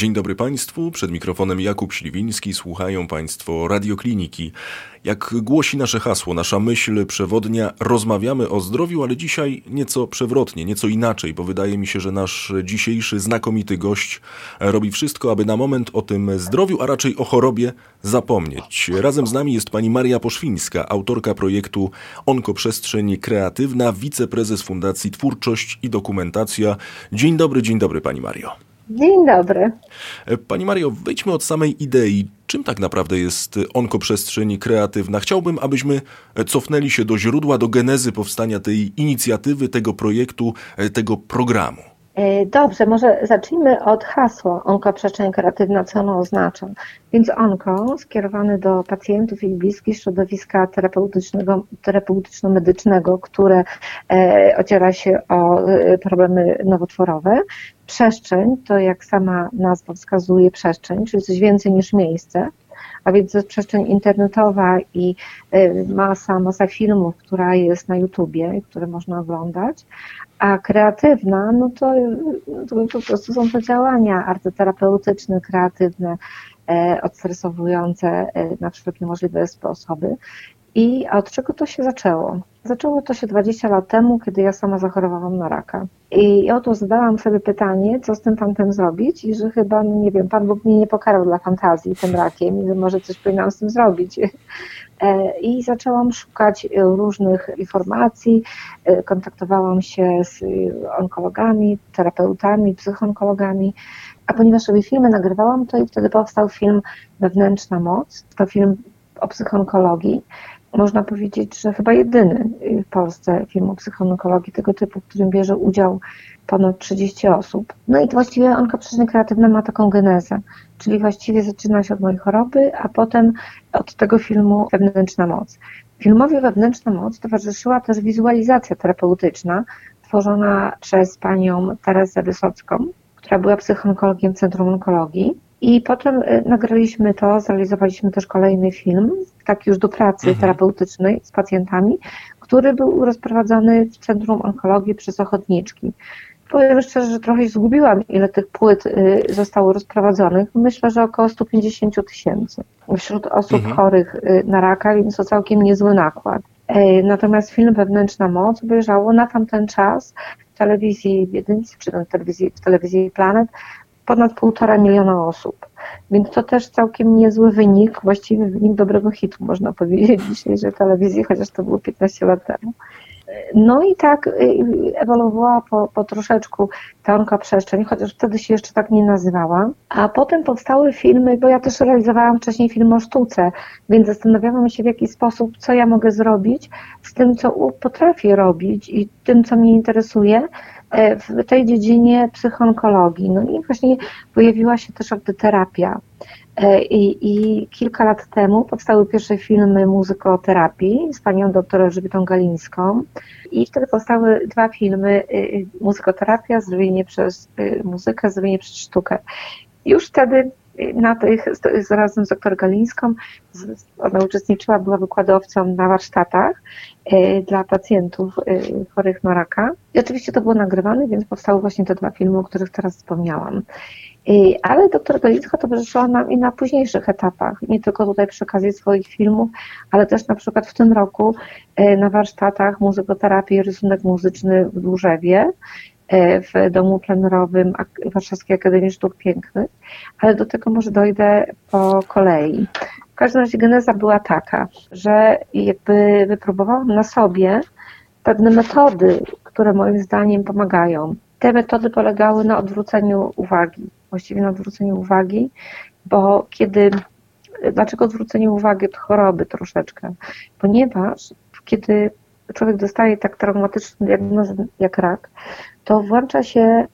Dzień dobry Państwu, przed mikrofonem Jakub Śliwiński, słuchają Państwo Radiokliniki. Jak głosi nasze hasło, nasza myśl przewodnia, rozmawiamy o zdrowiu, ale dzisiaj nieco przewrotnie, nieco inaczej, bo wydaje mi się, że nasz dzisiejszy znakomity gość robi wszystko, aby na moment o tym zdrowiu, a raczej o chorobie zapomnieć. Razem z nami jest pani Maria Poszwińska, autorka projektu Onkoprzestrzeń Kreatywna, wiceprezes Fundacji Twórczość i Dokumentacja. Dzień dobry, dzień dobry pani Mario. Dzień dobry. Pani Mario, wejdźmy od samej idei. Czym tak naprawdę jest onkoprzestrzeń kreatywna? Chciałbym, abyśmy cofnęli się do źródła, do genezy powstania tej inicjatywy, tego projektu, tego programu. E, dobrze, może zacznijmy od hasła onkoprzestrzeń kreatywna, co ono oznacza. Więc onko skierowany do pacjentów i bliskich środowiska terapeutycznego, terapeutyczno-medycznego, które e, ociera się o e, problemy nowotworowe. Przestrzeń to, jak sama nazwa wskazuje, przestrzeń, czyli coś więcej niż miejsce a więc jest przestrzeń internetowa i masa, masa filmów, która jest na YouTubie, które można oglądać, a kreatywna, no to, to po prostu są to działania arteterapeutyczne, kreatywne, e, odstresowujące e, na wszelkie możliwe sposoby. I od czego to się zaczęło? Zaczęło to się 20 lat temu, kiedy ja sama zachorowałam na raka. I oto zadałam sobie pytanie, co z tym fantem zrobić i że chyba, no nie wiem, Pan Bóg mnie nie pokarał dla fantazji tym rakiem i że może coś powinnam z tym zrobić. E, I zaczęłam szukać różnych informacji, e, kontaktowałam się z onkologami, terapeutami, psychonkologami, a ponieważ sobie filmy nagrywałam, to i wtedy powstał film Wewnętrzna Moc. To film o psychonkologii można powiedzieć, że chyba jedyny w Polsce film o psychonkologii tego typu, w którym bierze udział ponad 30 osób. No i właściwie onkoprzestrzeń kreatywna ma taką genezę, czyli właściwie zaczyna się od mojej choroby, a potem od tego filmu Wewnętrzna Moc. Filmowi Wewnętrzna Moc towarzyszyła też wizualizacja terapeutyczna tworzona przez panią Teresę Wysocką, która była psychonkologiem Centrum Onkologii i potem y, nagraliśmy to, zrealizowaliśmy też kolejny film, tak już do pracy mhm. terapeutycznej z pacjentami, który był rozprowadzany w Centrum Onkologii przez ochotniczki. Powiem szczerze, że trochę zgubiłam, ile tych płyt y, zostało rozprowadzonych. Myślę, że około 150 tysięcy wśród osób mhm. chorych y, na raka, więc to całkiem niezły nakład. E, natomiast film Wewnętrzna Moc obejrzało na tamten czas w telewizji w Jedynce, czy w telewizji, w telewizji Planet ponad półtora miliona osób. Więc to też całkiem niezły wynik, właściwie wynik dobrego hitu, można powiedzieć dzisiejszej telewizji, chociaż to było 15 lat temu. No i tak y, ewoluowała po, po troszeczku ta przestrzeń, chociaż wtedy się jeszcze tak nie nazywała. A potem powstały filmy, bo ja też realizowałam wcześniej film o sztuce, więc zastanawiałam się w jaki sposób, co ja mogę zrobić z tym, co potrafię robić i tym, co mnie interesuje, w tej dziedzinie psychonkologii. No i właśnie pojawiła się też terapia. E, I, I, kilka lat temu powstały pierwsze filmy muzykoterapii z panią doktor Elżbietą Galińską. I wtedy powstały dwa filmy, y, y, muzykoterapia, zrobienie przez y, muzykę, zrobienie przez sztukę. Już wtedy na tych, razem z doktor Galińską, ona uczestniczyła, była wykładowcą na warsztatach e, dla pacjentów e, chorych na raka. I oczywiście to było nagrywane, więc powstały właśnie te dwa filmy, o których teraz wspomniałam. E, ale doktor Galińska towarzyszyła nam i na późniejszych etapach, nie tylko tutaj przy okazji swoich filmów, ale też na przykład w tym roku na warsztatach muzykoterapii rysunek muzyczny w Dłużewie, w domu plenerowym Warszawskiej Akademii Sztuk Pięknych, ale do tego może dojdę po kolei. W każdym razie geneza była taka, że jakby wypróbowałam na sobie pewne metody, które moim zdaniem pomagają. Te metody polegały na odwróceniu uwagi, właściwie na odwróceniu uwagi, bo kiedy, dlaczego odwrócenie uwagi od choroby troszeczkę? Ponieważ kiedy człowiek dostaje tak traumatyczną diagnozę jak rak, to włącza się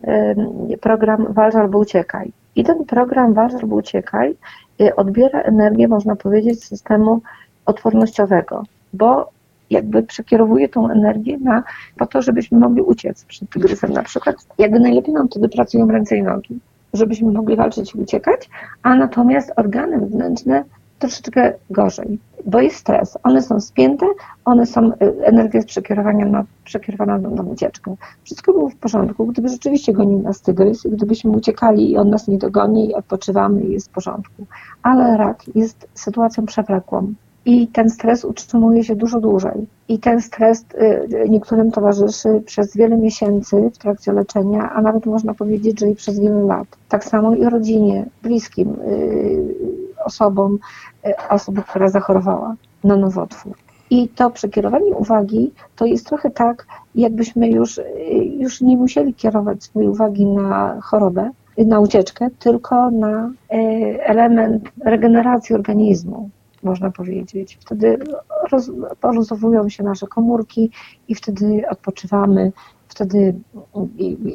program Walcz albo uciekaj. I ten program Walcz albo uciekaj y, odbiera energię, można powiedzieć, systemu odpornościowego, bo jakby przekierowuje tą energię na, po to, żebyśmy mogli uciec przed tygrysem na przykład. Jakby najlepiej nam wtedy pracują ręce i nogi, żebyśmy mogli walczyć i uciekać, a natomiast organy wewnętrzne troszeczkę gorzej, bo jest stres. One są spięte, one są, y, energia jest przekierowana na, przekierowana na, ucieczkę. Wszystko było w porządku, gdyby rzeczywiście gonił nas tygrys gdybyśmy uciekali i on nas nie dogoni i odpoczywamy i jest w porządku. Ale rak jest sytuacją przewlekłą i ten stres utrzymuje się dużo dłużej. I ten stres y, niektórym towarzyszy przez wiele miesięcy w trakcie leczenia, a nawet można powiedzieć, że i przez wiele lat. Tak samo i rodzinie, bliskim y, osobom, y, osoby, która zachorowała na nowotwór. I to przekierowanie uwagi to jest trochę tak, jakbyśmy już, już nie musieli kierować swojej uwagi na chorobę, na ucieczkę, tylko na element regeneracji organizmu można powiedzieć. Wtedy roz, porozowują się nasze komórki i wtedy odpoczywamy, wtedy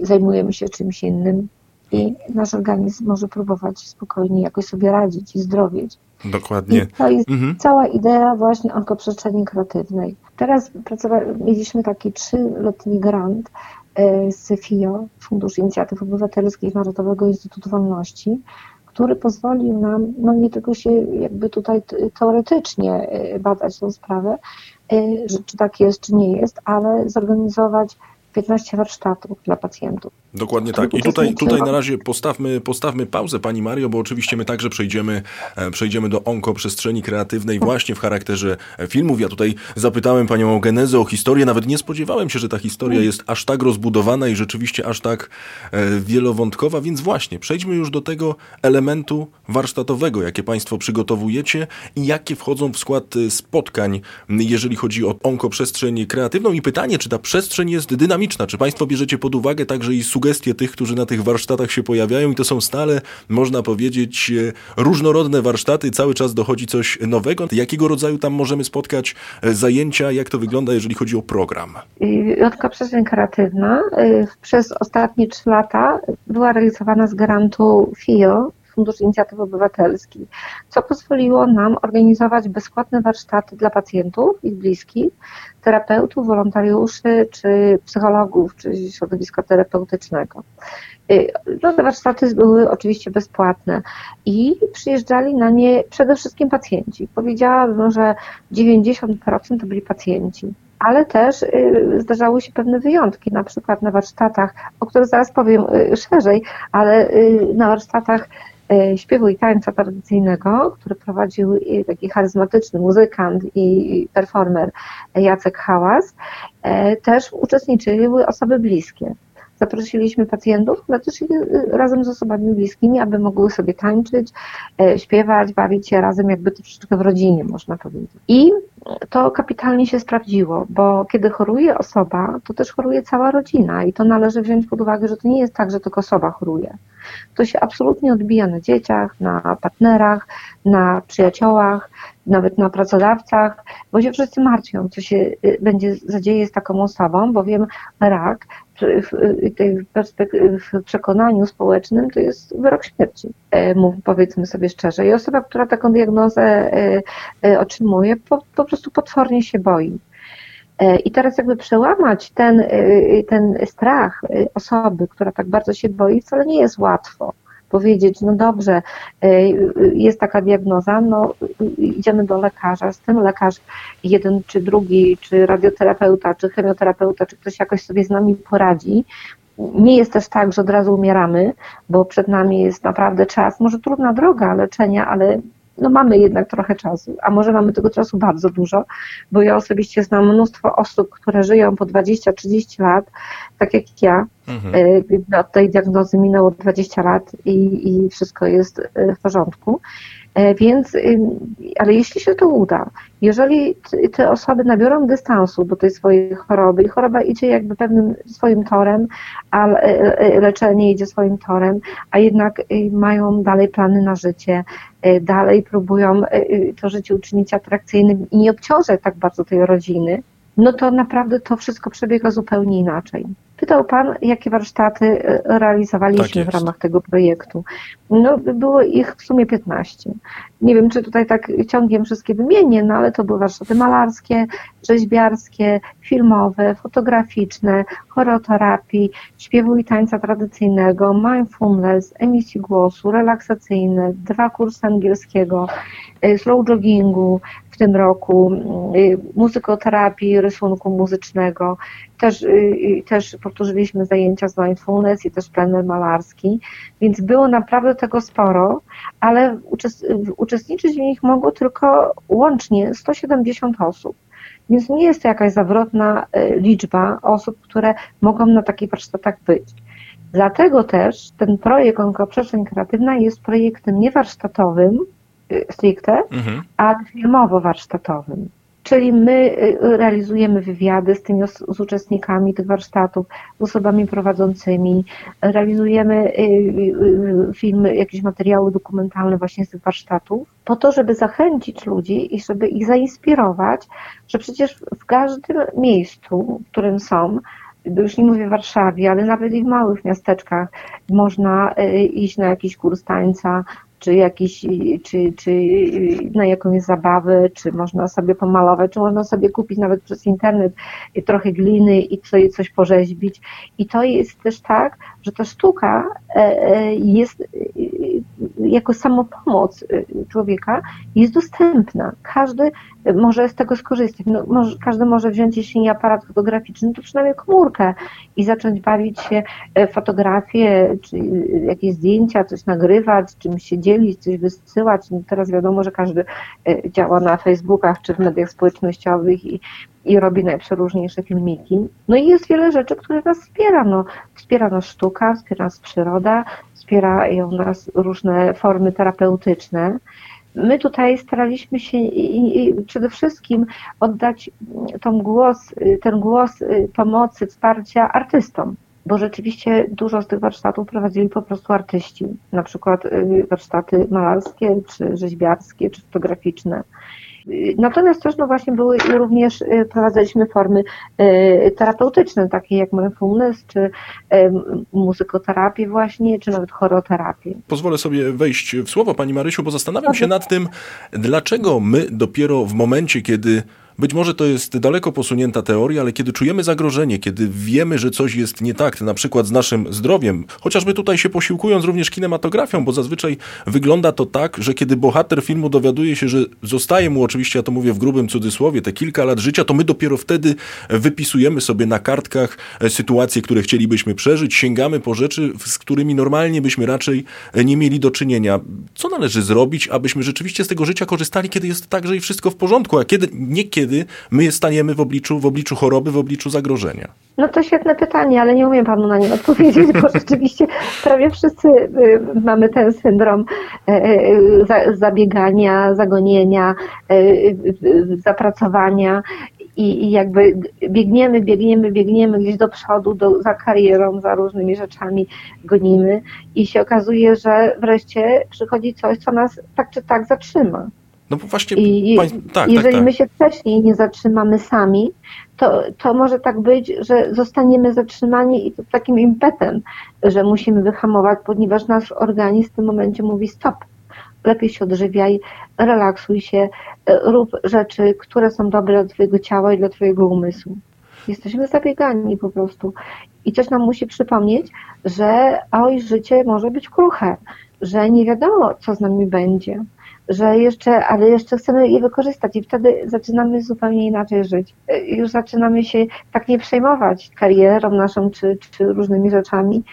zajmujemy się czymś innym i nasz organizm może próbować spokojnie jakoś sobie radzić i zdrowieć. Dokładnie. I to jest mhm. cała idea właśnie onkoprzestrzeni kreatywnej. Teraz mieliśmy taki trzyletni grant e, z FIO, Fundusz Inicjatyw Obywatelskich Narodowego Instytutu Wolności, który pozwolił nam, no nie tylko się jakby tutaj teoretycznie e, badać tą sprawę, e, czy tak jest, czy nie jest, ale zorganizować 15 warsztatów dla pacjentów. Dokładnie tak. I tutaj, tutaj na razie postawmy, postawmy pauzę, Pani Mario, bo oczywiście my także przejdziemy, e, przejdziemy do onkoprzestrzeni kreatywnej właśnie w charakterze filmów. Ja tutaj zapytałem Panią o genezę, o historię. Nawet nie spodziewałem się, że ta historia mm. jest aż tak rozbudowana i rzeczywiście aż tak e, wielowątkowa, więc właśnie przejdźmy już do tego elementu warsztatowego, jakie Państwo przygotowujecie i jakie wchodzą w skład e, spotkań, jeżeli chodzi o onkoprzestrzeń kreatywną. I pytanie, czy ta przestrzeń jest dynamiczna? Czy Państwo bierzecie pod uwagę także i sugestie tych, którzy na tych warsztatach się pojawiają i to są stale, można powiedzieć, e, różnorodne warsztaty, cały czas dochodzi coś nowego. Jakiego rodzaju tam możemy spotkać e, zajęcia, jak to wygląda, jeżeli chodzi o program? Jotka Przestrzeń Kreatywna e, przez ostatnie trzy lata była realizowana z grantu FIO, Fundusz Inicjatyw Obywatelskich, co pozwoliło nam organizować bezpłatne warsztaty dla pacjentów, ich bliskich, terapeutów, wolontariuszy, czy psychologów, czy środowiska terapeutycznego. Y, no, te warsztaty były oczywiście bezpłatne i przyjeżdżali na nie przede wszystkim pacjenci. Powiedziałabym, że 90% to byli pacjenci ale też y, zdarzały się pewne wyjątki, na przykład na warsztatach, o których zaraz powiem y, szerzej, ale na warsztatach śpiewu i tańca tradycyjnego, który prowadził taki charyzmatyczny muzykant i performer Jacek Hałas, e, też uczestniczyły osoby bliskie. Zaprosiliśmy pacjentów, ale też razem z osobami bliskimi, aby mogły sobie tańczyć, e, śpiewać, bawić się razem, jakby troszeczkę w rodzinie, można powiedzieć. I to kapitalnie się sprawdziło, bo kiedy choruje osoba, to też choruje cała rodzina i to należy wziąć pod uwagę, że to nie jest tak, że tylko osoba choruje. To się absolutnie odbija na dzieciach, na partnerach, na przyjaciołach, nawet na pracodawcach, bo się wszyscy martwią, co się y, będzie zadzieje z taką osobą, bowiem rak w, w przekonaniu społecznym to jest wyrok śmierci, e, powiedzmy sobie szczerze. I osoba, która taką diagnozę e, e, otrzymuje, po, po prostu potwornie się boi. I teraz jakby przełamać ten, ten strach osoby, która tak bardzo się boi, wcale nie jest łatwo powiedzieć, no dobrze, jest taka diagnoza, no idziemy do lekarza, z tym lekarz jeden czy drugi, czy radioterapeuta, czy chemioterapeuta, czy ktoś jakoś sobie z nami poradzi. Nie jest też tak, że od razu umieramy, bo przed nami jest naprawdę czas, może trudna droga leczenia, ale no mamy jednak trochę czasu, a może mamy tego czasu bardzo dużo, bo ja osobiście znam mnóstwo osób, które żyją po 20-30 lat, tak jak ja. Mhm. E, od tej diagnozy minęło 20 lat i, i wszystko jest e, w porządku. E, więc, ale jeśli się to uda, jeżeli te osoby nabiorą dystansu do tej swojej choroby i choroba idzie jakby pewnym swoim torem, a e, e, leczenie idzie swoim torem, a jednak mają dalej plany na życie, dalej próbują to życie uczynić atrakcyjnym i nie obciążać tak bardzo tej rodziny, no to naprawdę to wszystko przebiega zupełnie inaczej Pytał Pan, jakie warsztaty e, realizowaliśmy Tak w ramach tego projektu. No, było ich w sumie 15. Nie wiem, czy tutaj tak ciągiem wszystkie wymienię, no ale to były warsztaty malarskie, rzeźbiarskie, filmowe, fotograficzne, choreoterapii, śpiewu i tańca tradycyjnego, mindfulness, emisji głosu, relaksacyjne, dwa kursy angielskiego, y, slow joggingu tym roku, y, muzykoterapii, rysunku muzycznego. Też, y, też powtórzyliśmy zajęcia z mindfulness i też plener malarski, więc było naprawdę tego sporo, ale uczestniczyć w nich mogło tylko łącznie 170 osób. Więc nie jest to jakaś zawrotna liczba osób, które mogą na takich warsztatach być. Dlatego też ten projekt Onkoprzestrzeń Kreatywna jest projektem nie warsztatowym y, stricte, mhm. ale filmowo-warsztatowym. Czyli my y, realizujemy wywiady z tymi z uczestnikami tych warsztatów, z osobami prowadzącymi, realizujemy y, filmy, jakieś materiały dokumentalne właśnie z tych warsztatów, po to, żeby zachęcić ludzi i żeby ich zainspirować, że przecież w każdym miejscu, w którym są, już nie mówię w Warszawie, ale nawet i w małych miasteczkach można iść na jakiś kurs tańca, czy, jakiś, czy, czy na jakąś zabawę, czy można sobie pomalować, czy można sobie kupić nawet przez internet trochę gliny i coś, coś porzeźbić. I to jest też tak, że ta sztuka e, e, jest jako samopomoc człowieka jest dostępna. Każdy może z tego skorzystać. No, może, każdy może wziąć, jeśli nie aparat fotograficzny, to przynajmniej komórkę i zacząć bawić się fotografię, czy jakieś zdjęcia, coś nagrywać, czymś się dzielić, coś wysyłać. No teraz wiadomo, że każdy działa na Facebookach czy w mediach społecznościowych i, i robi najprzeróżniejsze filmiki. No i jest wiele rzeczy, które nas wspiera. No, wspiera nas sztuka, wspiera nas przyroda, wspierają nas różne formy terapeutyczne. My tutaj staraliśmy się przede wszystkim oddać głos, ten głos pomocy, wsparcia artystom bo rzeczywiście dużo z tych warsztatów prowadzili po prostu artyści, na przykład y, warsztaty malarskie, czy rzeźbiarskie, czy fotograficzne. Natomiast też no właśnie były również y, prowadziliśmy formy y, terapeutyczne, takie jak mindfulness, czy muzykoterapię właśnie, czy nawet choroterapię. Pozwolę sobie wejść w słowo Pani Marysiu, bo zastanawiam się nad tym, dlaczego my dopiero w momencie, kiedy być może to jest daleko posunięta teoria, ale kiedy czujemy zagrożenie, kiedy wiemy, że coś jest nie tak, na przykład z naszym zdrowiem, chociażby tutaj się posiłkując również kinematografią, bo zazwyczaj wygląda to tak, że kiedy bohater filmu dowiaduje się, że zostaje mu oczywiście, ja to mówię w grubym cudzysłowie, te kilka lat życia, to my dopiero wtedy wypisujemy sobie na kartkach e, sytuacje, które chcielibyśmy przeżyć, sięgamy po rzeczy, z którymi normalnie byśmy raczej e, nie mieli do czynienia. Co należy zrobić, abyśmy rzeczywiście z tego życia korzystali, kiedy jest tak, że i wszystko w porządku, a kiedy, nie kiedy kiedy my staniemy w obliczu, w obliczu choroby, w obliczu zagrożenia? No to świetne pytanie, ale nie umiem panu na nie odpowiedzieć, bo rzeczywiście prawie wszyscy y, mamy ten syndrom e, e, zabiegania, zagonienia, e, zapracowania i, i jakby biegniemy, biegniemy, biegniemy gdzieś do przodu, do, za karierą, za różnymi rzeczami gonimy i się okazuje, że wreszcie przychodzi coś, co nas tak czy tak zatrzyma. No bo właśnie, I, pań... tak, tak jeżeli tak, tak. my się wcześniej nie zatrzymamy sami, to, to może tak być, że zostaniemy zatrzymani i to takim impetem, że musimy wyhamować, ponieważ nasz organizm w tym momencie mówi stop, lepiej się odżywiaj, relaksuj się, rób rzeczy, które są dobre dla Twojego ciała i dla Twojego umysłu. Jesteśmy zabiegani po prostu. I coś nam musi przypomnieć, że oj, życie może być kruche, że nie wiadomo, co z nami będzie że jeszcze, ale jeszcze chcemy je wykorzystać i wtedy zaczynamy zupełnie inaczej żyć. Już zaczynamy się tak nie przejmować karierą naszą czy, czy różnymi rzeczami,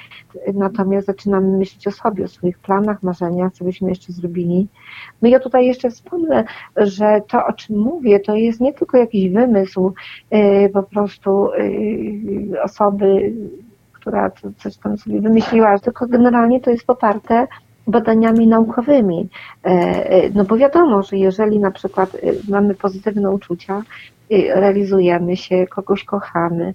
natomiast zaczynamy myśleć o sobie, o swoich planach, marzeniach, co byśmy jeszcze zrobili. No ja tutaj jeszcze wspomnę, że to, o czym mówię, to jest nie tylko jakiś wymysł yy, po prostu yy, osoby, która coś tam sobie wymyśliła, tylko generalnie to jest poparte badaniami naukowymi. E, e, no bo wiadomo, że jeżeli na przykład e, mamy pozytywne uczucia, realizujemy się, kogoś kochamy,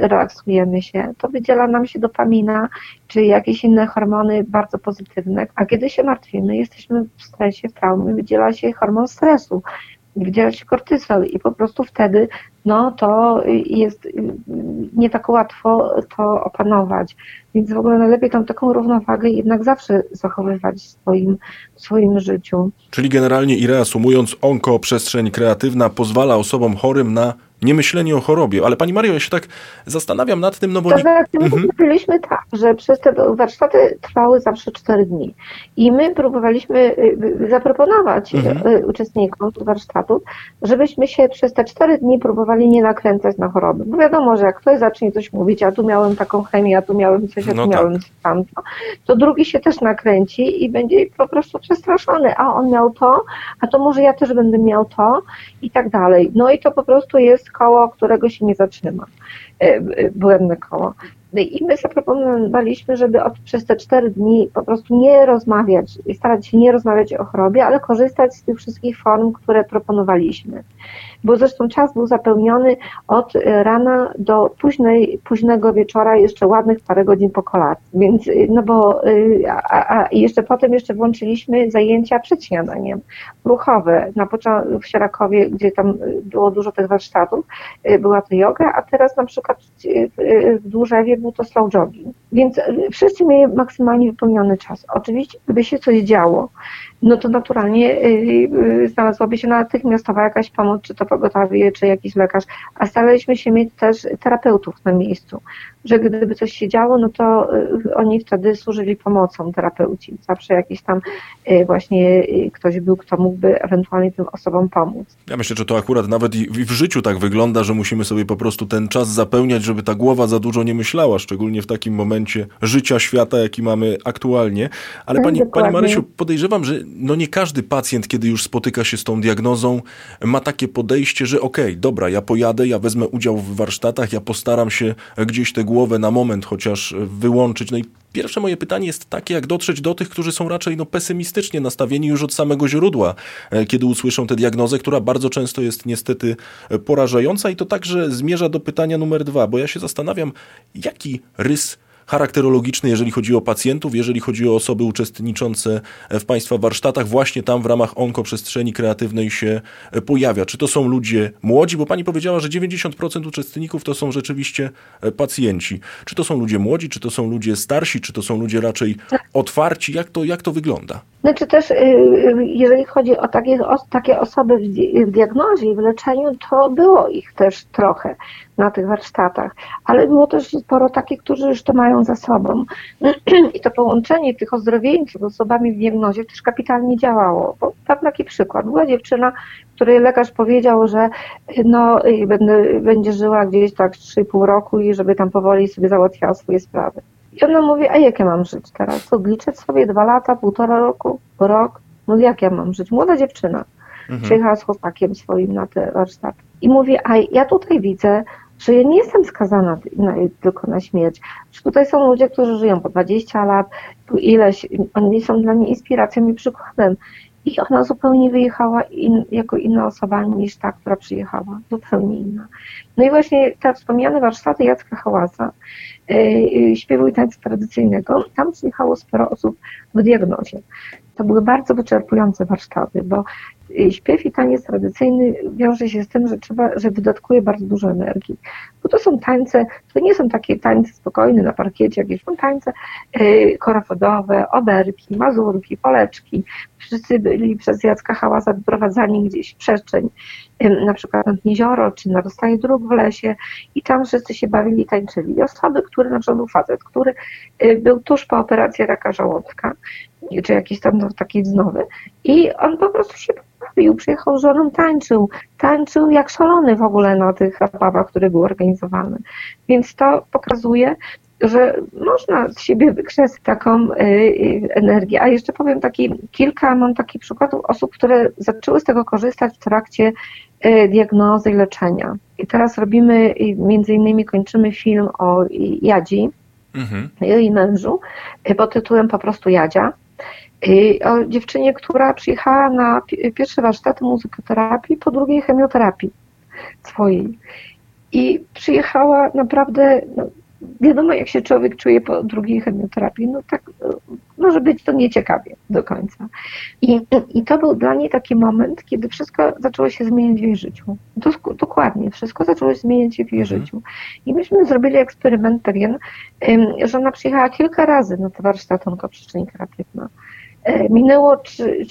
relaksujemy się, to wydziela nam się dopamina czy jakieś inne hormony bardzo pozytywne, a kiedy się martwimy, jesteśmy w stresie, w traumie, wydziela się hormon stresu. Wydziela się kortysol i po prostu wtedy no to jest nie tak łatwo to opanować. Więc w ogóle najlepiej tą taką równowagę jednak zawsze zachowywać w swoim, w swoim życiu. Czyli generalnie i reasumując, onko przestrzeń kreatywna pozwala osobom chorym na nie myślenie o chorobie. Ale Pani Mario, ja się tak zastanawiam nad tym, no bo... To nie... znaczy, my mhm. tak, że przez te warsztaty trwały zawsze 4 dni. I my próbowaliśmy y, y, zaproponować mhm. Y, uczestnikom warsztatów, żebyśmy się przez te 4 dni próbowali nie nakręcać na choroby. Bo wiadomo, że jak ktoś zacznie coś mówić, a tu miałem taką chemię, a tu miałem coś, a tu no miałem tak. tamto, to drugi się też nakręci i będzie po prostu przestraszony. A on miał to, a to może ja też będę miał to i tak dalej. No i to po prostu jest koło, którego się nie zatrzyma. E, błędne koło. No I my zaproponowaliśmy, żeby od, przez te cztery dni po prostu nie rozmawiać, starać się nie rozmawiać o chorobie, ale korzystać z tych wszystkich form, które proponowaliśmy bo zresztą czas był zapełniony od e, rana do późnej, późnego wieczora, jeszcze ładnych parę godzin po kolacji. Więc, e, no bo, e, a, a jeszcze potem jeszcze włączyliśmy zajęcia przed śniadaniem, ruchowe. Na początku w Sierakowie, gdzie tam było dużo tych warsztatów, była to yoga, a teraz na przykład w Dłużewie był to slow jogging. Więc wszyscy mieli maksymalnie wypełniony czas. Oczywiście, gdyby się coś działo, no to naturalnie y, y, znalazłaby się natychmiastowa jakaś pomoc, czy to pogotowie, czy jakiś lekarz, a staraliśmy się mieć też terapeutów na miejscu, że gdyby coś się działo, no to y, oni wtedy służyli pomocą terapeuci. Zawsze jakiś tam właśnie ktoś był, kto mógłby ewentualnie tym osobom pomóc. Ja myślę, że to akurat nawet i w życiu tak wygląda, że musimy sobie po prostu ten czas zapełniać, żeby ta głowa za dużo nie myślała, szczególnie w takim momencie życia, świata, jaki mamy aktualnie. Ale pani, pani Marysiu, podejrzewam, że no nie każdy pacjent, kiedy już spotyka się z tą diagnozą, ma takie podejście, że okej, okay, dobra, ja pojadę, ja wezmę udział w warsztatach, ja postaram się gdzieś tę głowę na moment chociaż wyłączyć. No i Pierwsze moje pytanie jest takie, jak dotrzeć do tych, którzy są raczej no, pesymistycznie nastawieni już od samego źródła, e, kiedy usłyszą tę diagnozę, która bardzo często jest niestety e, porażająca i to także zmierza do pytania numer dwa, bo ja się zastanawiam, jaki rys charakterologiczny, jeżeli chodzi o pacjentów, jeżeli chodzi o osoby uczestniczące w Państwa warsztatach, właśnie tam w ramach onkoprzestrzeni kreatywnej się pojawia. Czy to są ludzie młodzi, bo Pani powiedziała, że 90% uczestników to są rzeczywiście pacjenci. Czy to są ludzie młodzi, czy to są ludzie starsi, czy to są ludzie raczej otwarci? Jak to, jak to wygląda? Znaczy też, y, y, jeżeli chodzi o takie, o takie osoby w diagnozie i w leczeniu, to było ich też trochę na tych warsztatach, ale było też sporo takich, którzy już to mają za sobą. I to połączenie tych ozdrowieńców z osobami w diagnozie też kapitalnie działało. Bo tam taki przykład. Była dziewczyna, której lekarz powiedział, że no, będę, będzie żyła gdzieś tak 3,5 roku i żeby tam powoli sobie załatwiała swoje sprawy. I ona mówi, a jak ja mam żyć teraz? Odliczyć sobie dwa lata, półtora roku, rok? No jak ja mam żyć? Młoda dziewczyna. Mhm. Przyjechała z chłopakiem swoim na te warsztaty. I mówi, a ja tutaj widzę, że ja nie jestem skazana na, tylko na śmierć. Że tutaj są ludzie, którzy żyją po 20 lat, ileś, oni są dla mnie inspiracją i przykładem. I ona zupełnie wyjechała in, jako inna osoba niż ta, która przyjechała. Zupełnie inna. No i właśnie te wspomniane warsztaty Jacka Hałasa, yy, śpiewu i tańca tradycyjnego, tam przyjechało sporo osób w diagnozie. To były bardzo wyczerpujące warsztaty, bo śpiew i taniec tradycyjny wiąże się z tym, że trzeba, że wydatkuje bardzo dużo energii. Bo to są tańce, to nie są takie tańce spokojne na parkiecie, jakieś są tańce yy, korafodowe, oberki, mazurki, poleczki. Wszyscy byli przez Jacka Hałasa wyprowadzani gdzieś w przestrzeń, yy, na przykład nad jezioro, czy na rozstanie dróg w lesie i tam wszyscy się bawili i tańczyli. I osoby, które na przykład był facet, który yy, był tuż po operacji raka żołądka, czy jakiś tam no, taki wznowy i on po prostu się bawił, przyjechał z żoną, tańczył, tańczył jak szalony w ogóle na tych zabawach, które były organizowane. Więc to pokazuje, że można z siebie wykrzesać taką y, y, energię. A jeszcze powiem taki, kilka mam takich przykładów osób, które zaczęły z tego korzystać w trakcie y, diagnozy i leczenia. I teraz robimy, między innymi kończymy film o Jadzi, mhm. jej mężu, pod tytułem po prostu Jadzia o dziewczynie, która przyjechała na pierwsze warsztaty muzykoterapii, po drugiej chemioterapii swojej. I przyjechała naprawdę no, wiadomo, jak się człowiek czuje po drugiej chemioterapii, no tak może być to nieciekawie do końca. I, I to był dla niej taki moment, kiedy wszystko zaczęło się zmieniać w jej życiu. Dokładnie, wszystko zaczęło się zmieniać w jej mhm. życiu. I myśmy zrobili eksperyment pewien, że ona przyjechała kilka razy na te warsztaty onkoprzyczyn kreatywna. E, minęło 3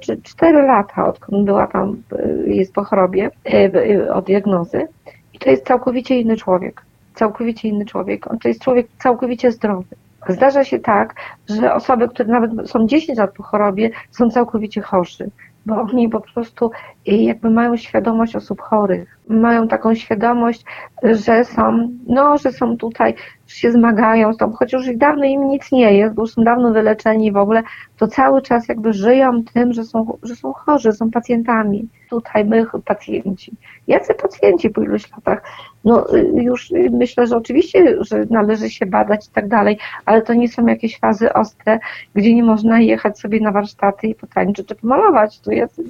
czy 4 lata, odkąd była tam, e, jest po chorobie, e, od diagnozy. I to jest całkowicie inny człowiek. Całkowicie inny człowiek. On to jest człowiek całkowicie zdrowy. Zdarza się tak, że osoby, które nawet są 10 lat po chorobie, są całkowicie chorzy, bo oni po prostu jakby mają świadomość osób chorych, mają taką świadomość, że są, no, że są tutaj, że się zmagają z tą, chociaż już dawno im nic nie jest, bo już są dawno wyleczeni w ogóle, to cały czas jakby żyją tym, że są, że są chorzy, są pacjentami. Tutaj my pacjenci. Jacy pacjenci po iluś latach? No y, już myślę, że oczywiście, że należy się badać i tak dalej, ale to nie są jakieś fazy ostre, gdzie nie można jechać sobie na warsztaty i potańczyć czy pomalować. To jest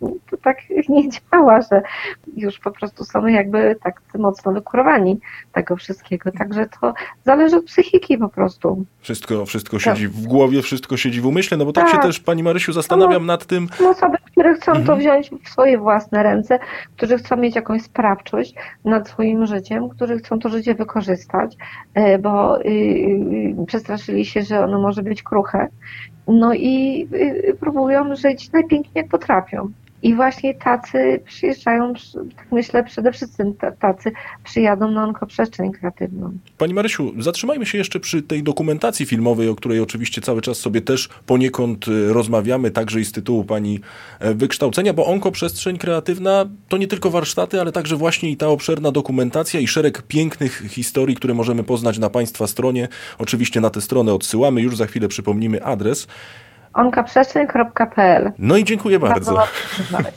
to tak nie działa, że już po prostu są jakby tak mocno wykurowani tego wszystkiego. Także to zależy od psychiki po prostu. Wszystko, wszystko siedzi tak. w głowie, wszystko siedzi w umyśle, no bo tak, tak się też Pani Marysiu zastanawiam no, nad tym. Są osoby, które chcą mhm. to wziąć w swoje własne ręce, którzy chcą mieć jakąś sprawczość nad swoim życiem, którzy chcą to życie wykorzystać, e, bo y, y, przestraszyli się, że ono może być kruche. No i y, próbują żyć najpiękniej jak potrafią. I właśnie tacy przyjeżdżają, tak myślę, przede wszystkim tacy przyjadą na onkoprzestrzeń kreatywną. Pani Marysiu, zatrzymajmy się jeszcze przy tej dokumentacji filmowej, o której oczywiście cały czas sobie też poniekąd y, rozmawiamy, także i z tytułu Pani e, wykształcenia, bo onkoprzestrzeń kreatywna to nie tylko warsztaty, ale także właśnie i ta obszerna dokumentacja i szereg pięknych historii, które możemy poznać na Państwa stronie. Oczywiście na tę stronę odsyłamy, już za chwilę przypomnimy adres onkaprzestrzeń.pl. No i dziękuję bardzo.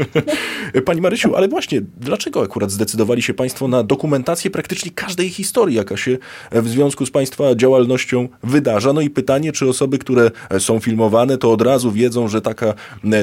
Pani Marysiu, ale właśnie, dlaczego akurat zdecydowali się Państwo na dokumentację praktycznie każdej historii, jaka się w związku z Państwa działalnością wydarza? No i pytanie, czy osoby, które są filmowane, to od razu wiedzą, że taka,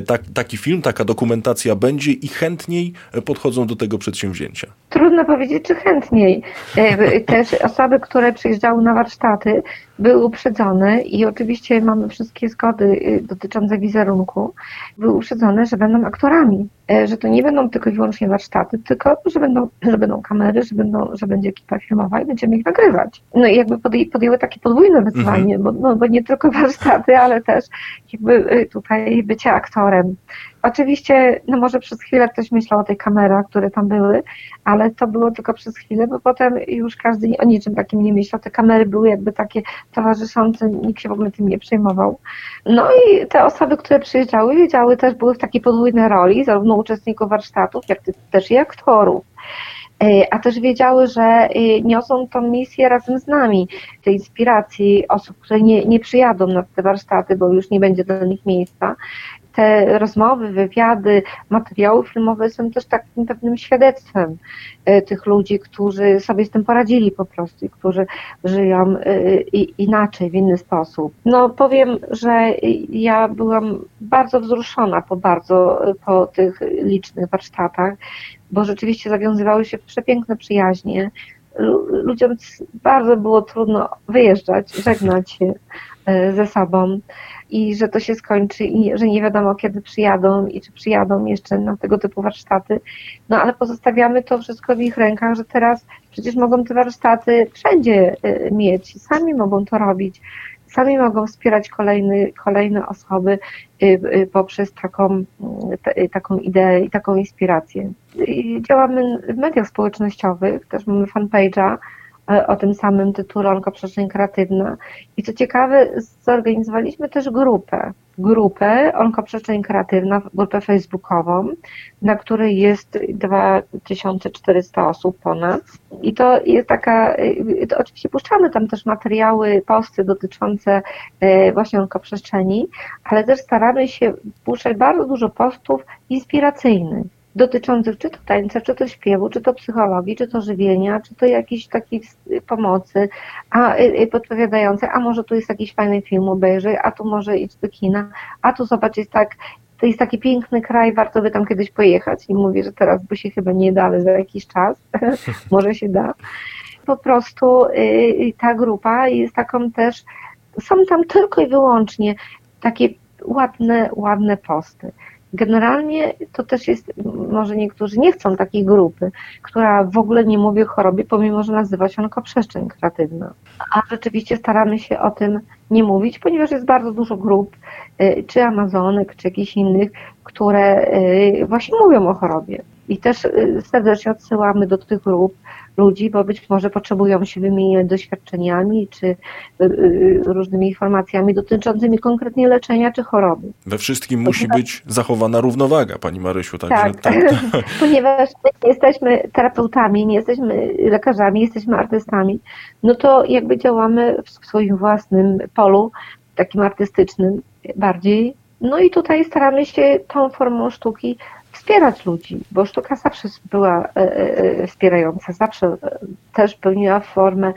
tak, taki film, taka dokumentacja będzie i chętniej podchodzą do tego przedsięwzięcia? Trudno powiedzieć, czy chętniej. E, też osoby, które przyjeżdżały na warsztaty, były uprzedzone i oczywiście mamy wszystkie zgody y, dotyczące wizerunku, były uprzedzone, że będą aktorami, e, że to nie będą tylko i wyłącznie warsztaty, tylko że będą, że będą kamery, że, będą, że będzie ekipa filmowa i będziemy ich nagrywać. No i jakby podjęły takie podwójne wyzwanie, mhm. bo, no, bo nie tylko warsztaty, ale też jakby y, tutaj bycie aktorem. Oczywiście, no może przez chwilę ktoś myślał o tej kamerach, które tam były, ale to było tylko przez chwilę, bo potem już każdy o niczym takim nie myślał. Te kamery były jakby takie towarzyszące, nikt się w ogóle tym nie przejmował. No i te osoby, które przyjeżdżały, wiedziały też, były w takiej podwójnej roli, zarówno uczestników warsztatów, jak też i aktorów e, a też wiedziały, że e, niosą tą misję razem z nami, tej inspiracji osób, które nie, nie przyjadą na te warsztaty, bo już nie będzie dla nich miejsca, te rozmowy, wywiady, materiały filmowe są też takim pewnym świadectwem e, tych ludzi, którzy sobie z tym poradzili po prostu i którzy żyją e, inaczej, w inny sposób. No powiem, że ja byłam bardzo wzruszona po bardzo, po tych licznych warsztatach, bo rzeczywiście zawiązywały się przepiękne przyjaźnie. Ludziom bardzo było trudno wyjeżdżać, żegnać się e, ze sobą i że to się skończy i że nie wiadomo kiedy przyjadą i czy przyjadą jeszcze na tego typu warsztaty. No ale pozostawiamy to wszystko w ich rękach, że teraz przecież mogą te warsztaty wszędzie y, mieć, sami mogą to robić. Sami mogą wspierać kolejny, kolejne osoby y, y, poprzez taką, taką ideę i taką inspirację. Działamy w mediach społecznościowych, też mamy fanpage'a, o tym samym tytule Onkoprzestrzeń Kreatywna. I co ciekawe, zorganizowaliśmy też grupę, grupę Onkoprzestrzeń Kreatywna, grupę facebookową, na której jest 2400 osób ponad. I to jest taka, to oczywiście puszczamy tam też materiały, posty dotyczące e, właśnie onkoprzestrzeni, ale też staramy się puszczać bardzo dużo postów inspiracyjnych dotyczących czy to tańca, czy to śpiewu, czy to psychologii, czy to żywienia, czy to jakiejś takiej pomocy, a y, y, podpowiadające, a może tu jest jakiś fajny film obejrzyj, a tu może idź do kina, a tu zobacz, jest tak, to jest taki piękny kraj, warto by tam kiedyś pojechać i mówię, że teraz by się chyba nie da, ale za jakiś czas może się da. po prostu ta grupa jest taką też, są tam tylko i wyłącznie takie ładne, ładne posty. Generalnie to też jest, może niektórzy nie chcą takiej grupy, która w ogóle nie mówi o chorobie, pomimo że nazywa się onkoprzestrzeń kreatywna. A rzeczywiście staramy się o tym nie mówić, ponieważ jest bardzo dużo grup, y, czy Amazonek, czy jakichś innych, które y, właśnie mówią o chorobie. I też y, serdecznie odsyłamy do tych grup ludzi, bo być może potrzebują się wymieniać doświadczeniami czy y, y, różnymi informacjami dotyczącymi konkretnie leczenia czy choroby. We wszystkim musi być zachowana równowaga, Pani Marysiu. Także, tak, tak. ponieważ nie jesteśmy terapeutami, nie jesteśmy lekarzami, jesteśmy artystami, no to jakby działamy w swoim własnym polu, takim artystycznym bardziej. No i tutaj staramy się tą formą sztuki wspierać ludzi, bo sztuka zawsze była e, e, e, wspierająca, zawsze też pełniła formę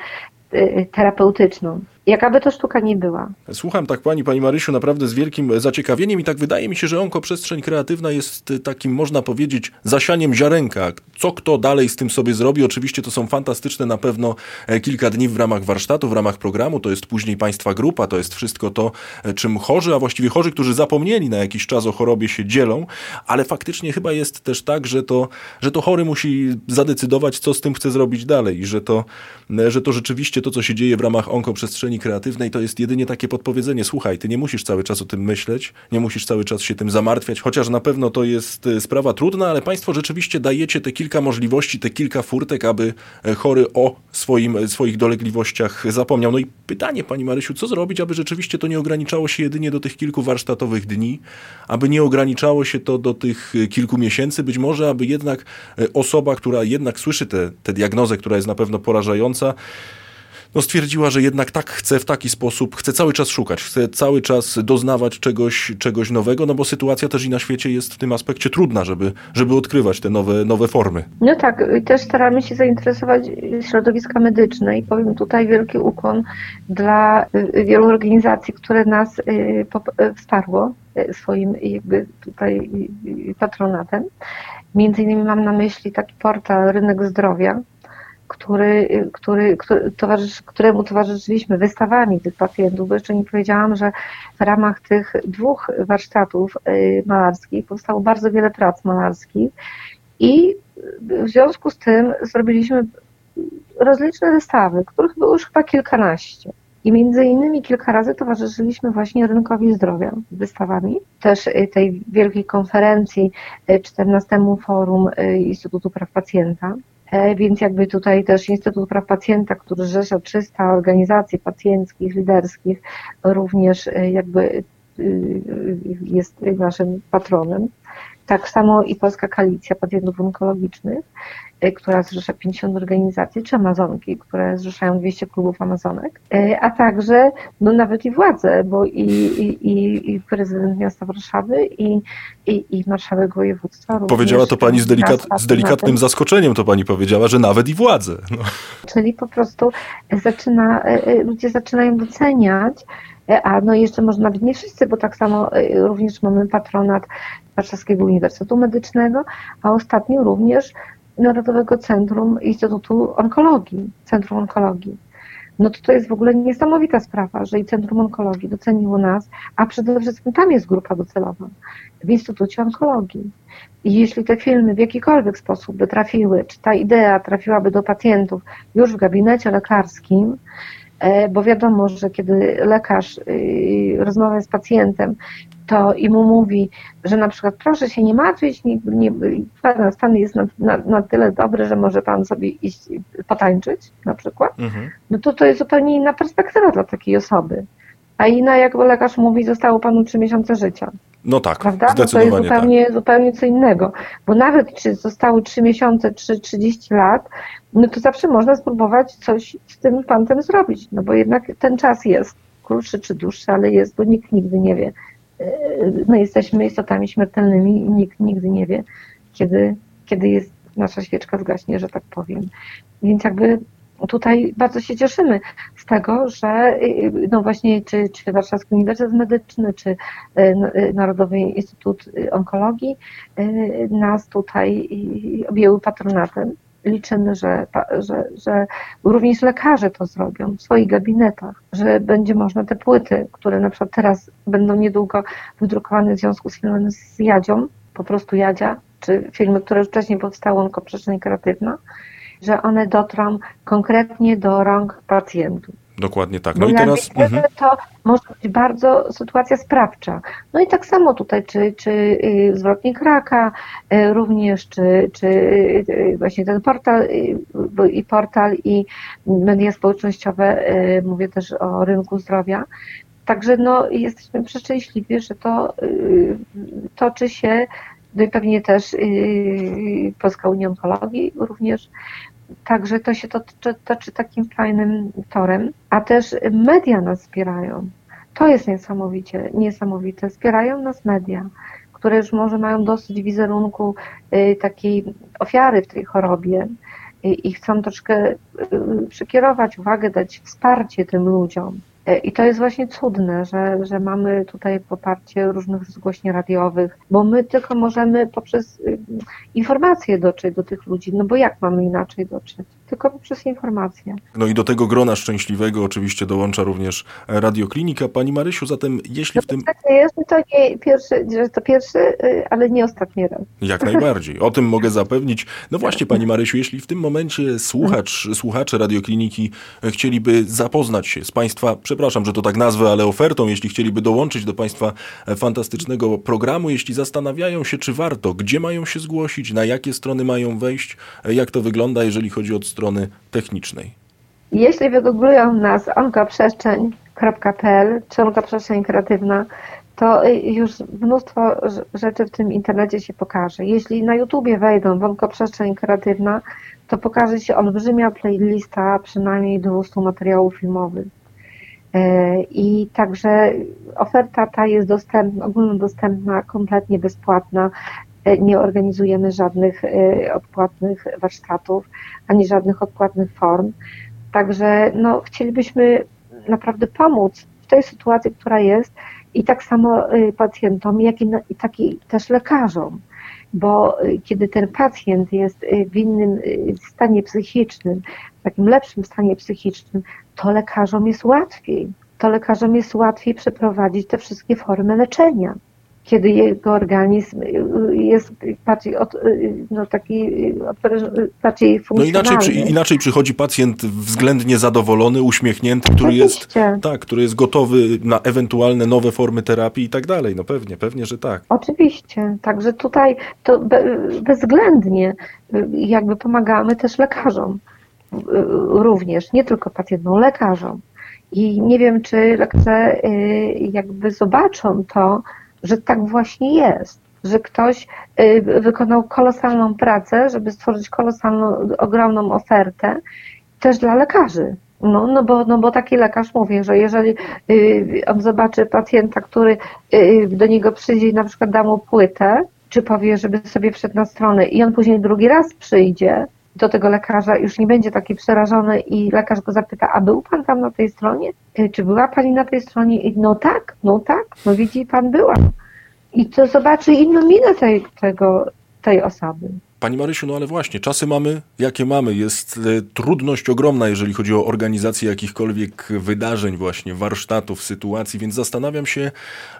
terapeutyczną jakaby to sztuka nie była. Słucham tak pani, pani Marysiu, naprawdę z wielkim zaciekawieniem i tak wydaje mi się, że onkoprzestrzeń kreatywna jest takim, można powiedzieć, zasianiem ziarenka. Co kto dalej z tym sobie zrobi? Oczywiście to są fantastyczne na pewno e, kilka dni w ramach warsztatu, w ramach programu, to jest później państwa grupa, to jest wszystko to, e, czym chorzy, a właściwie chorzy, którzy zapomnieli na jakiś czas o chorobie się dzielą, ale faktycznie chyba jest też tak, że to, że to chory musi zadecydować, co z tym chce zrobić dalej i że to, e, że to rzeczywiście to, co się dzieje w ramach onkoprzestrzeni kreatywnej to jest jedynie takie podpowiedzenie, słuchaj, ty nie musisz cały czas o tym myśleć, nie musisz cały czas się tym zamartwiać, chociaż na pewno to jest e, sprawa trudna, ale państwo rzeczywiście dajecie te kilka możliwości, te kilka furtek, aby e, chory o swoim, e, swoich dolegliwościach zapomniał. No i pytanie, pani Marysiu, co zrobić, aby rzeczywiście to nie ograniczało się jedynie do tych kilku warsztatowych dni, aby nie ograniczało się to do tych kilku miesięcy, być może, aby jednak osoba, która jednak słyszy tę diagnozę, która jest na pewno porażająca, no stwierdziła, że jednak tak chce w taki sposób, chce cały czas szukać, chce cały czas doznawać czegoś, czegoś nowego, no bo sytuacja też i na świecie jest w tym aspekcie trudna, żeby, żeby odkrywać te nowe, nowe formy. No tak, też staramy się zainteresować środowiska medyczne i powiem tutaj wielki ukłon dla y, wielu organizacji, które nas y, y, wsparło swoim jakby tutaj patronatem. Między innymi mam na myśli taki portal Rynek Zdrowia, który, który, który towarzysz, któremu towarzyszyliśmy wystawami tych pacjentów, bo jeszcze nie powiedziałam, że w ramach tych dwóch warsztatów y, malarskich powstało bardzo wiele prac malarskich i w związku z tym zrobiliśmy rozliczne wystawy, których było już chyba kilkanaście. I między innymi kilka razy towarzyszyliśmy właśnie rynkowi zdrowia wystawami, też y, tej wielkiej konferencji 14 y, Forum Instytutu Praw Pacjenta. E, więc jakby tutaj też Instytut Praw Pacjenta, który rzesza 300 organizacji pacjenckich, liderskich, również e, jakby e, jest naszym patronem. Tak samo i Polska Koalicja Pacjentów Onkologicznych, która zrzesza 50 organizacji, czy Amazonki, które zrzeszają 200 klubów Amazonek, y, a także no nawet i władze, bo i, i, i prezydent miasta Warszawy, i, i, i marszałek województwa. Powiedziała to pani z, delikat, z delikatnym zaskoczeniem, to pani powiedziała, że nawet i władze. No. Czyli po prostu zaczyna, y, ludzie zaczynają doceniać, a no jeszcze może nawet nie wszyscy, bo tak samo również mamy patronat Warszawskiego Uniwersytetu Medycznego, a ostatnio również Narodowego Centrum Instytutu Onkologii, Centrum Onkologii. No to to jest w ogóle niesamowita sprawa, że i Centrum Onkologii doceniło nas, a przede wszystkim tam jest grupa docelowa w Instytucie Onkologii. I jeśli te filmy w jakikolwiek sposób by trafiły, czy ta idea trafiłaby do pacjentów już w gabinecie lekarskim, bo wiadomo, że kiedy lekarz y, rozmawia z pacjentem, to i mu mówi, że na przykład proszę się nie martwić, nie, nie, stan jest na, na, na, tyle dobry, że może pan sobie iść potańczyć na przykład, mhm. no to to jest zupełnie inna perspektywa dla takiej osoby. A inna, jak lekarz mówi, zostało panu trzy miesiące życia. No tak, Prawda? zdecydowanie no to jest zupełnie, tak. zupełnie co innego. Bo nawet czy zostały 3 miesiące, czy 30 lat, no to zawsze można spróbować coś z tym pantem zrobić. No bo jednak ten czas jest krótszy czy dłuższy, ale jest, bo nikt nigdy nie wie, my jesteśmy istotami śmiertelnymi i nikt nigdy nie wie, kiedy, kiedy jest nasza świeczka zgaśnie, że tak powiem. Więc jakby tutaj bardzo się cieszymy z tego, że no właśnie czy, czy Warszawski Uniwersytet Medyczny, czy y, Narodowy Instytut Onkologii y, nas tutaj objęły patronatem. Liczymy, że, że, że również lekarze to zrobią w swoich gabinetach, że będzie można te płyty, które na przykład teraz będą niedługo wydrukowane w związku z filmem z Jadzią, po prostu Jadzia, czy filmy, które wcześniej powstały, onkoprzestrzeń kreatywna, że one dotrą konkretnie do rąk pacjentów. Dokładnie tak. No Bo i teraz. Mhm. To może być bardzo sytuacja sprawcza. No i tak samo tutaj, czy, czy y, zwrotnik raka, y, również, czy, czy y, właśnie ten portal i portal i media społecznościowe, mówię też o rynku zdrowia. Także no, jesteśmy przeszczęśliwi, że to toczy się no i pewnie też Polska Unia Onkologii również Także to się toczy, toczy takim fajnym torem, a też media nas wspierają. To jest niesamowicie, niesamowite. Wspierają nas media, które już może mają dosyć wizerunku y, takiej ofiary w tej chorobie i chcą troszkę y, przekierować uwagę, dać wsparcie tym ludziom. E, I to jest właśnie cudne, że, że mamy tutaj poparcie różnych zgłośni radiowych, bo my tylko możemy poprzez y, informacje dotrzeć do tych ludzi, no bo jak mamy inaczej dotrzeć? Tylko poprzez informacje. No i do tego grona szczęśliwego oczywiście dołącza również Radioklinika. Pani Marysiu, zatem jeśli no w tym... Tak, jest, to nie pierwszy, że to pierwszy, y, ale nie ostatni raz. Jak najbardziej. O tym mogę zapewnić. No właśnie, Pani Marysiu, jeśli w tym momencie słuchacz, słuchacze Radiokliniki chcieliby zapoznać się z Państwa, przepraszam, że to tak nazwę, ale ofertą, jeśli chcieliby dołączyć do Państwa fantastycznego programu, jeśli zastanawiają się, czy warto, gdzie mają się zgłosić, na jakie strony mają wejść, jak to wygląda, jeżeli chodzi o strony technicznej. Jeśli wygooglują nas onkoprzestrzeń.pl czy onkoprzestrzeń kreatywna, to już mnóstwo rzeczy w tym internecie się pokaże. Jeśli na YouTubie wejdą w onkoprzestrzeń kreatywna, to pokaże się olbrzymia playlista przynajmniej 200 materiałów filmowych. E, I także oferta ta jest dostępna, ogólnodostępna, kompletnie bezpłatna. E, nie organizujemy żadnych e, odpłatnych warsztatów, ani żadnych odpłatnych form. Także no, chcielibyśmy naprawdę pomóc w tej sytuacji, która jest i tak samo pacjentom, jak i, i tak też lekarzom bo kiedy ten pacjent jest w innym stanie psychicznym, w takim lepszym stanie psychicznym, to lekarzom jest łatwiej. To lekarzom jest łatwiej przeprowadzić te wszystkie formy leczenia kiedy jego organizm jest bardziej, od, no, taki bardziej funkcjonalny. No inaczej, inaczej przychodzi pacjent względnie zadowolony, uśmiechnięty, który jest, tak, który jest gotowy na ewentualne nowe formy terapii i tak dalej. No pewnie, pewnie, że tak. Oczywiście, także tutaj to bezwzględnie jakby pomagamy też lekarzom również, nie tylko pacjentom, lekarzom. I nie wiem, czy lekarze y, jakby zobaczą to, że tak właśnie jest, że ktoś y, wykonał kolosalną pracę, żeby stworzyć kolosalną, ogromną ofertę też dla lekarzy. No, no, bo, no bo taki lekarz mówi, że jeżeli y, on zobaczy pacjenta, który do niego przyjdzie i na przykład da mu płytę, czy powie, żeby sobie wszedł na stronę i on później drugi raz przyjdzie, do tego lekarza już nie będzie taki przerażony i lekarz go zapyta, a był pan tam na tej stronie? Y, czy była pani na tej stronie? I no tak, no tak, no widzi pan była. I to zobaczy inną minę tej, tego, tej osoby. Pani Marysiu, no ale właśnie, czasy mamy, jakie mamy. Jest e, trudność ogromna, jeżeli chodzi o organizację jakichkolwiek wydarzeń, właśnie warsztatów, sytuacji, więc zastanawiam się,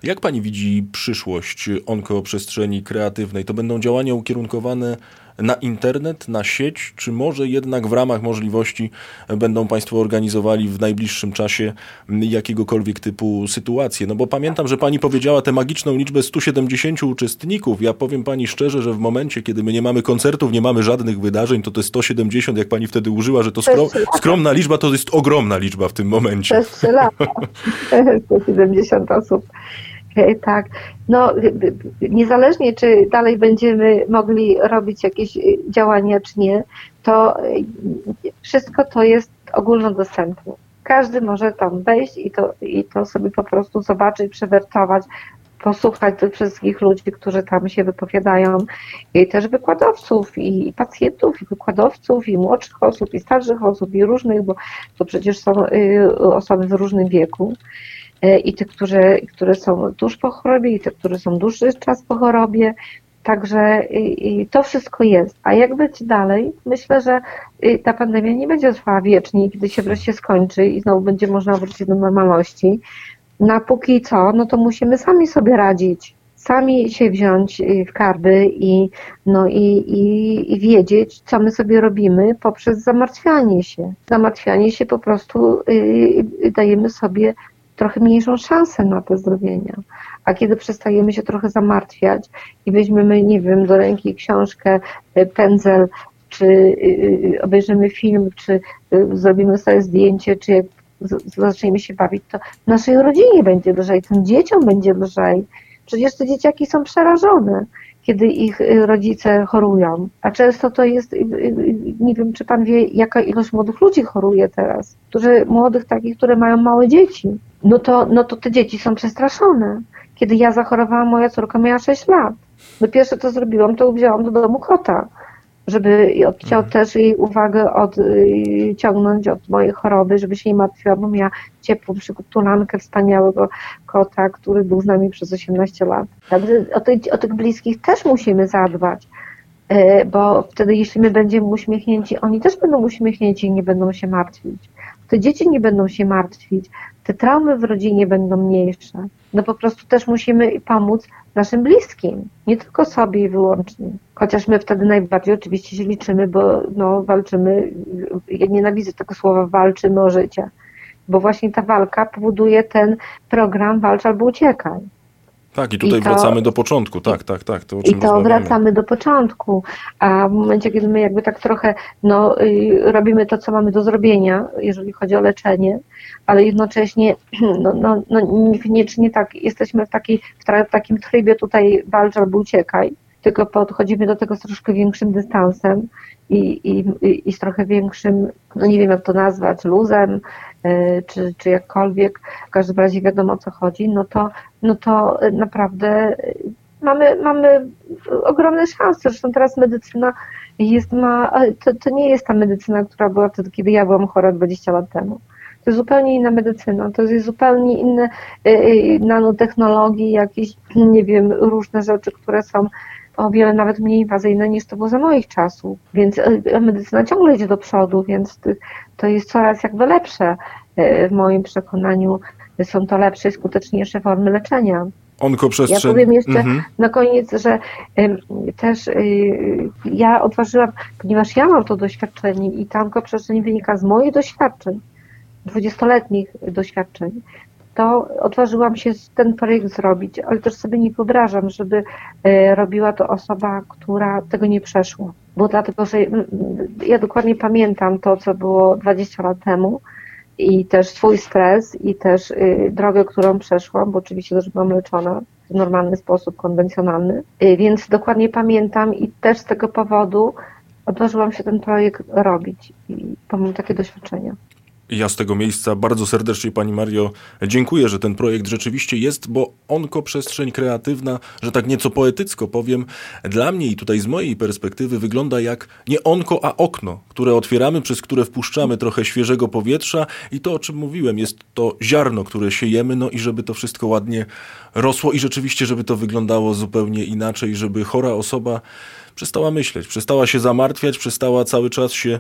jak pani widzi przyszłość onkoprzestrzeni kreatywnej? To będą działania ukierunkowane na internet, na sieć, czy może jednak w ramach możliwości będą Państwo organizowali w najbliższym czasie jakiegokolwiek typu sytuacje? No bo pamiętam, że Pani powiedziała tę magiczną liczbę 170 uczestników. Ja powiem Pani szczerze, że w momencie, kiedy my nie mamy koncertów, nie mamy żadnych wydarzeń, to te 170, jak Pani wtedy użyła, że to skrom, skromna liczba, to jest ogromna liczba w tym momencie. Przez 3 lata. 170 osób. Tak, no niezależnie czy dalej będziemy mogli robić jakieś y, działania czy nie, to y, wszystko to jest ogólnodostępne. Każdy może tam wejść i to, i to sobie po prostu zobaczyć, przewertować, posłuchać tych wszystkich ludzi, którzy tam się wypowiadają, i też wykładowców, i pacjentów, i wykładowców, i młodszych osób, i starszych osób, i różnych, bo to przecież są y, osoby w różnym wieku. E, i tych, które, które są tuż po chorobie, i tych, które są dłuższy czas po chorobie. Także to wszystko jest. A jak być dalej? Myślę, że ta pandemia nie będzie trwała wiecznie, kiedy się wreszcie skończy i znowu będzie można wrócić do normalności. Na póki co, no to musimy sami sobie radzić sami się wziąć y, w karby i, no i, i, i wiedzieć, co my sobie robimy poprzez zamartwianie się. Zamartwianie się po prostu yy, dajemy sobie trochę mniejszą szansę na te zdrowienia. A kiedy przestajemy się trochę zamartwiać i weźmiemy, nie wiem, do ręki książkę, y, pędzel, czy y, obejrzymy film, czy zrobimy sobie zdjęcie, czy jak zaczniemy się bawić, to naszej rodzinie będzie lżej, tym dzieciom będzie lżej. Przecież te dzieciaki są przerażone, kiedy ich rodzice chorują. A często to jest, nie wiem, czy pan wie, jaka ilość młodych ludzi choruje teraz, którzy, młodych takich, które mają małe dzieci. No to, no to te dzieci są przestraszone. Kiedy ja zachorowałam, moja córka miała 6 lat. No pierwsze co zrobiłam, to wzięłam do domu kota żeby odciął mhm. też jej uwagę odciągnąć od mojej choroby, żeby się nie martwiła, bo miała ciepłą przytulankę wspaniałego kota, który był z nami przez 18 lat. Także o tych, o tych bliskich też musimy zadbać, e, bo wtedy jeśli my będziemy uśmiechnięci, oni też będą uśmiechnięci i nie będą się martwić. Te dzieci nie będą się martwić, te traumy w rodzinie będą mniejsze. No po prostu też musimy pomóc naszym bliskim, nie tylko sobie wyłącznie. Chociaż my wtedy najbardziej oczywiście się liczymy, bo no, walczymy, ja nienawidzę tego słowa, walczymy o życie, bo właśnie ta walka powoduje ten program walcz albo uciekaj. Tak, i tutaj I to, wracamy do początku, tak, tak, tak. To, I to wracamy do początku, a w momencie, kiedy my jakby tak trochę no, y, robimy to, co mamy do zrobienia, jeżeli chodzi o leczenie, ale jednocześnie no, no, no niekoniecznie tak, jesteśmy w, takiej, w takim trybie tutaj walcz albo uciekaj, tylko podchodzimy do tego z troszkę większym dystansem i, i, i z trochę większym, no nie wiem jak to nazwać, luzem, czy, czy jakkolwiek, w każdym razie wiadomo o co chodzi, no to, no to naprawdę mamy, mamy ogromne szanse. Zresztą teraz medycyna jest, ma, to, to nie jest ta medycyna, która była wtedy, kiedy ja byłam chora 20 lat temu. To jest zupełnie inna medycyna, to jest zupełnie inne y, y, nanotechnologie, jakieś, nie wiem, różne rzeczy, które są o wiele nawet mniej inwazyjne niż to było za moich czasów. Więc y, medycyna ciągle idzie do przodu, więc to jest coraz jakby lepsze. W moim przekonaniu są to lepsze i skuteczniejsze formy leczenia. Onkoprzestrzeń. Ja powiem jeszcze mhm. na koniec, że też y, ja odważyłam, ponieważ ja mam to doświadczenie i ta onkoprzestrzeń wynika z moich doświadczeń, dwudziestoletnich doświadczeń, to odważyłam się ten projekt zrobić, ale też sobie nie wyobrażam, żeby y, robiła to osoba, która tego nie przeszła. Bo dlatego, że ja dokładnie pamiętam to, co było 20 lat temu, i też swój stres i też y, drogę, którą przeszłam, bo oczywiście też byłam leczona w normalny sposób, konwencjonalny, y, więc dokładnie pamiętam i też z tego powodu odważyłam się ten projekt robić i pomimo takie doświadczenia. Ja z tego miejsca bardzo serdecznie Pani Mario dziękuję, że ten projekt rzeczywiście jest, bo onko przestrzeń kreatywna, że tak nieco poetycko powiem, dla mnie i tutaj z mojej perspektywy wygląda jak nie onko, a okno, które otwieramy, przez które wpuszczamy trochę świeżego powietrza. I to, o czym mówiłem, jest to ziarno, które siejemy, no i żeby to wszystko ładnie rosło i rzeczywiście, żeby to wyglądało zupełnie inaczej, żeby chora osoba przestała myśleć, przestała się zamartwiać, przestała cały czas się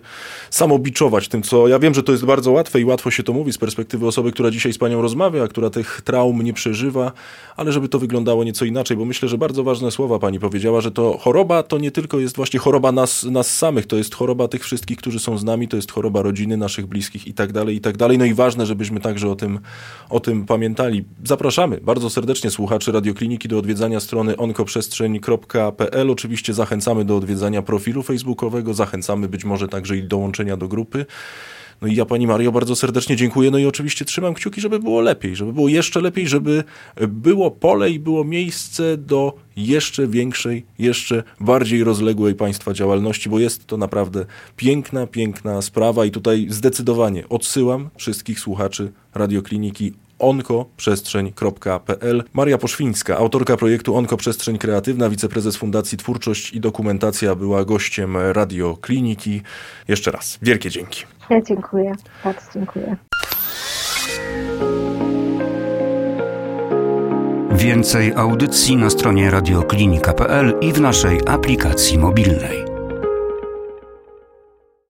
samobiczować tym, co ja wiem, że to jest bardzo łatwe i łatwo się to mówi z perspektywy osoby, która dzisiaj z panią rozmawia, która tych traum nie przeżywa, ale żeby to wyglądało nieco inaczej, bo myślę, że bardzo ważne słowa pani powiedziała, że to choroba to nie tylko jest właśnie choroba nas, nas samych, to jest choroba tych wszystkich, którzy są z nami, to jest choroba rodziny, naszych bliskich i tak dalej, i tak dalej. No i ważne, żebyśmy także o tym, o tym pamiętali. Zapraszamy bardzo serdecznie słuchaczy Radiokliniki do odwiedzania strony onkoprzestrzeń.pl. Oczywiście zachęcamy Zachęcamy do odwiedzania profilu facebookowego, zachęcamy być może także i dołączenia do grupy. No i ja Pani Mario bardzo serdecznie dziękuję. No i oczywiście trzymam kciuki, żeby było lepiej, żeby było jeszcze lepiej, żeby było pole i było miejsce do jeszcze większej, jeszcze bardziej rozległej Państwa działalności, bo jest to naprawdę piękna, piękna sprawa i tutaj zdecydowanie odsyłam wszystkich słuchaczy Radiokliniki onkoprzestrzeń.pl. Maria Poszwińska, autorka projektu Onkoprzestrzeń Kreatywna, wiceprezes Fundacji Twórczość i Dokumentacja była gościem Radio Kliniki. Jeszcze raz wielkie dzięki. Ja dziękuję, bardzo dziękuję. Więcej audycji na stronie radioklinika.pl i w naszej aplikacji mobilnej.